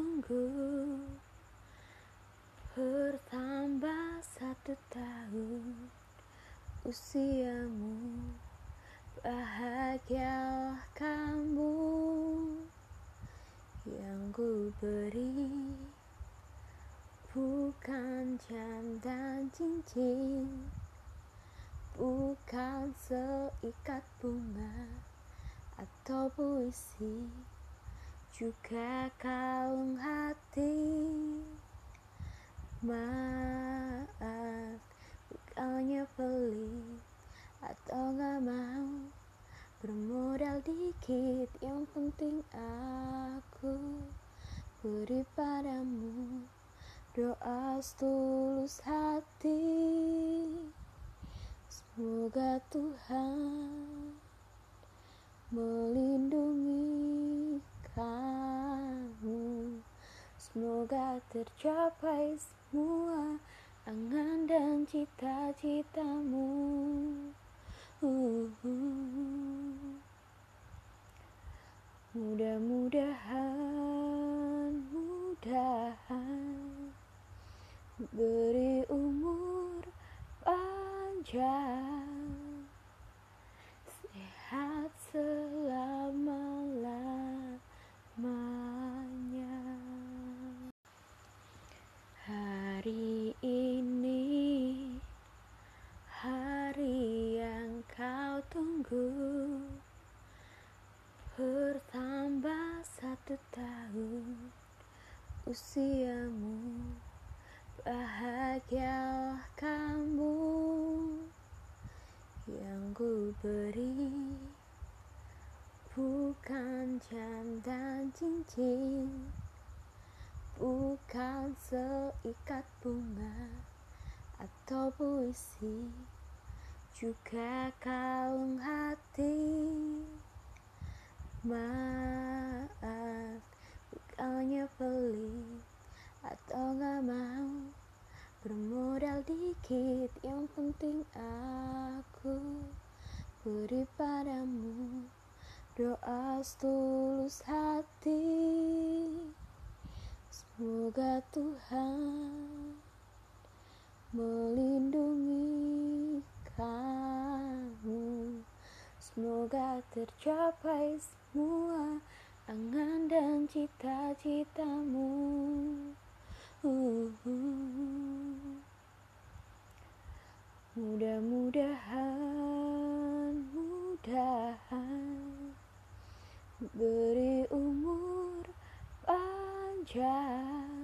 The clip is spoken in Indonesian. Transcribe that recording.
tunggu Bertambah satu tahun Usiamu. Bahagialah kamu Yang ku beri Bukan jam dan cincin Bukan seikat bunga Atau puisi Juga kalung hati. Maaf Bukannya pelit Atau gak mau? Bermodal dikit Yang penting aku Beri padamu Doa setulus hati. Semoga Tuhan melindungi kamu Semoga tercapai semua angan dan cita-citamu uh, uh. Mudah-mudahan, mudahan Beri umur panjang Hari ini Hari yang kau tunggu. Bertambah satu tahun Usiamu Bahagialah kamu. Yang ku beri Bukan jam dan cincin Bukan seikat bunga Atau puisi Juga kalung hati. Maaf Bukannya pelit Atau gak mau Bermodal dikit. Yang penting aku Beri padamu Doa setulus hati Semoga Tuhan melindungi kamu Semoga tercapai semua angan dan cita-citamu uh, uh. Mudah-mudahan, mudahan Beri umur panjang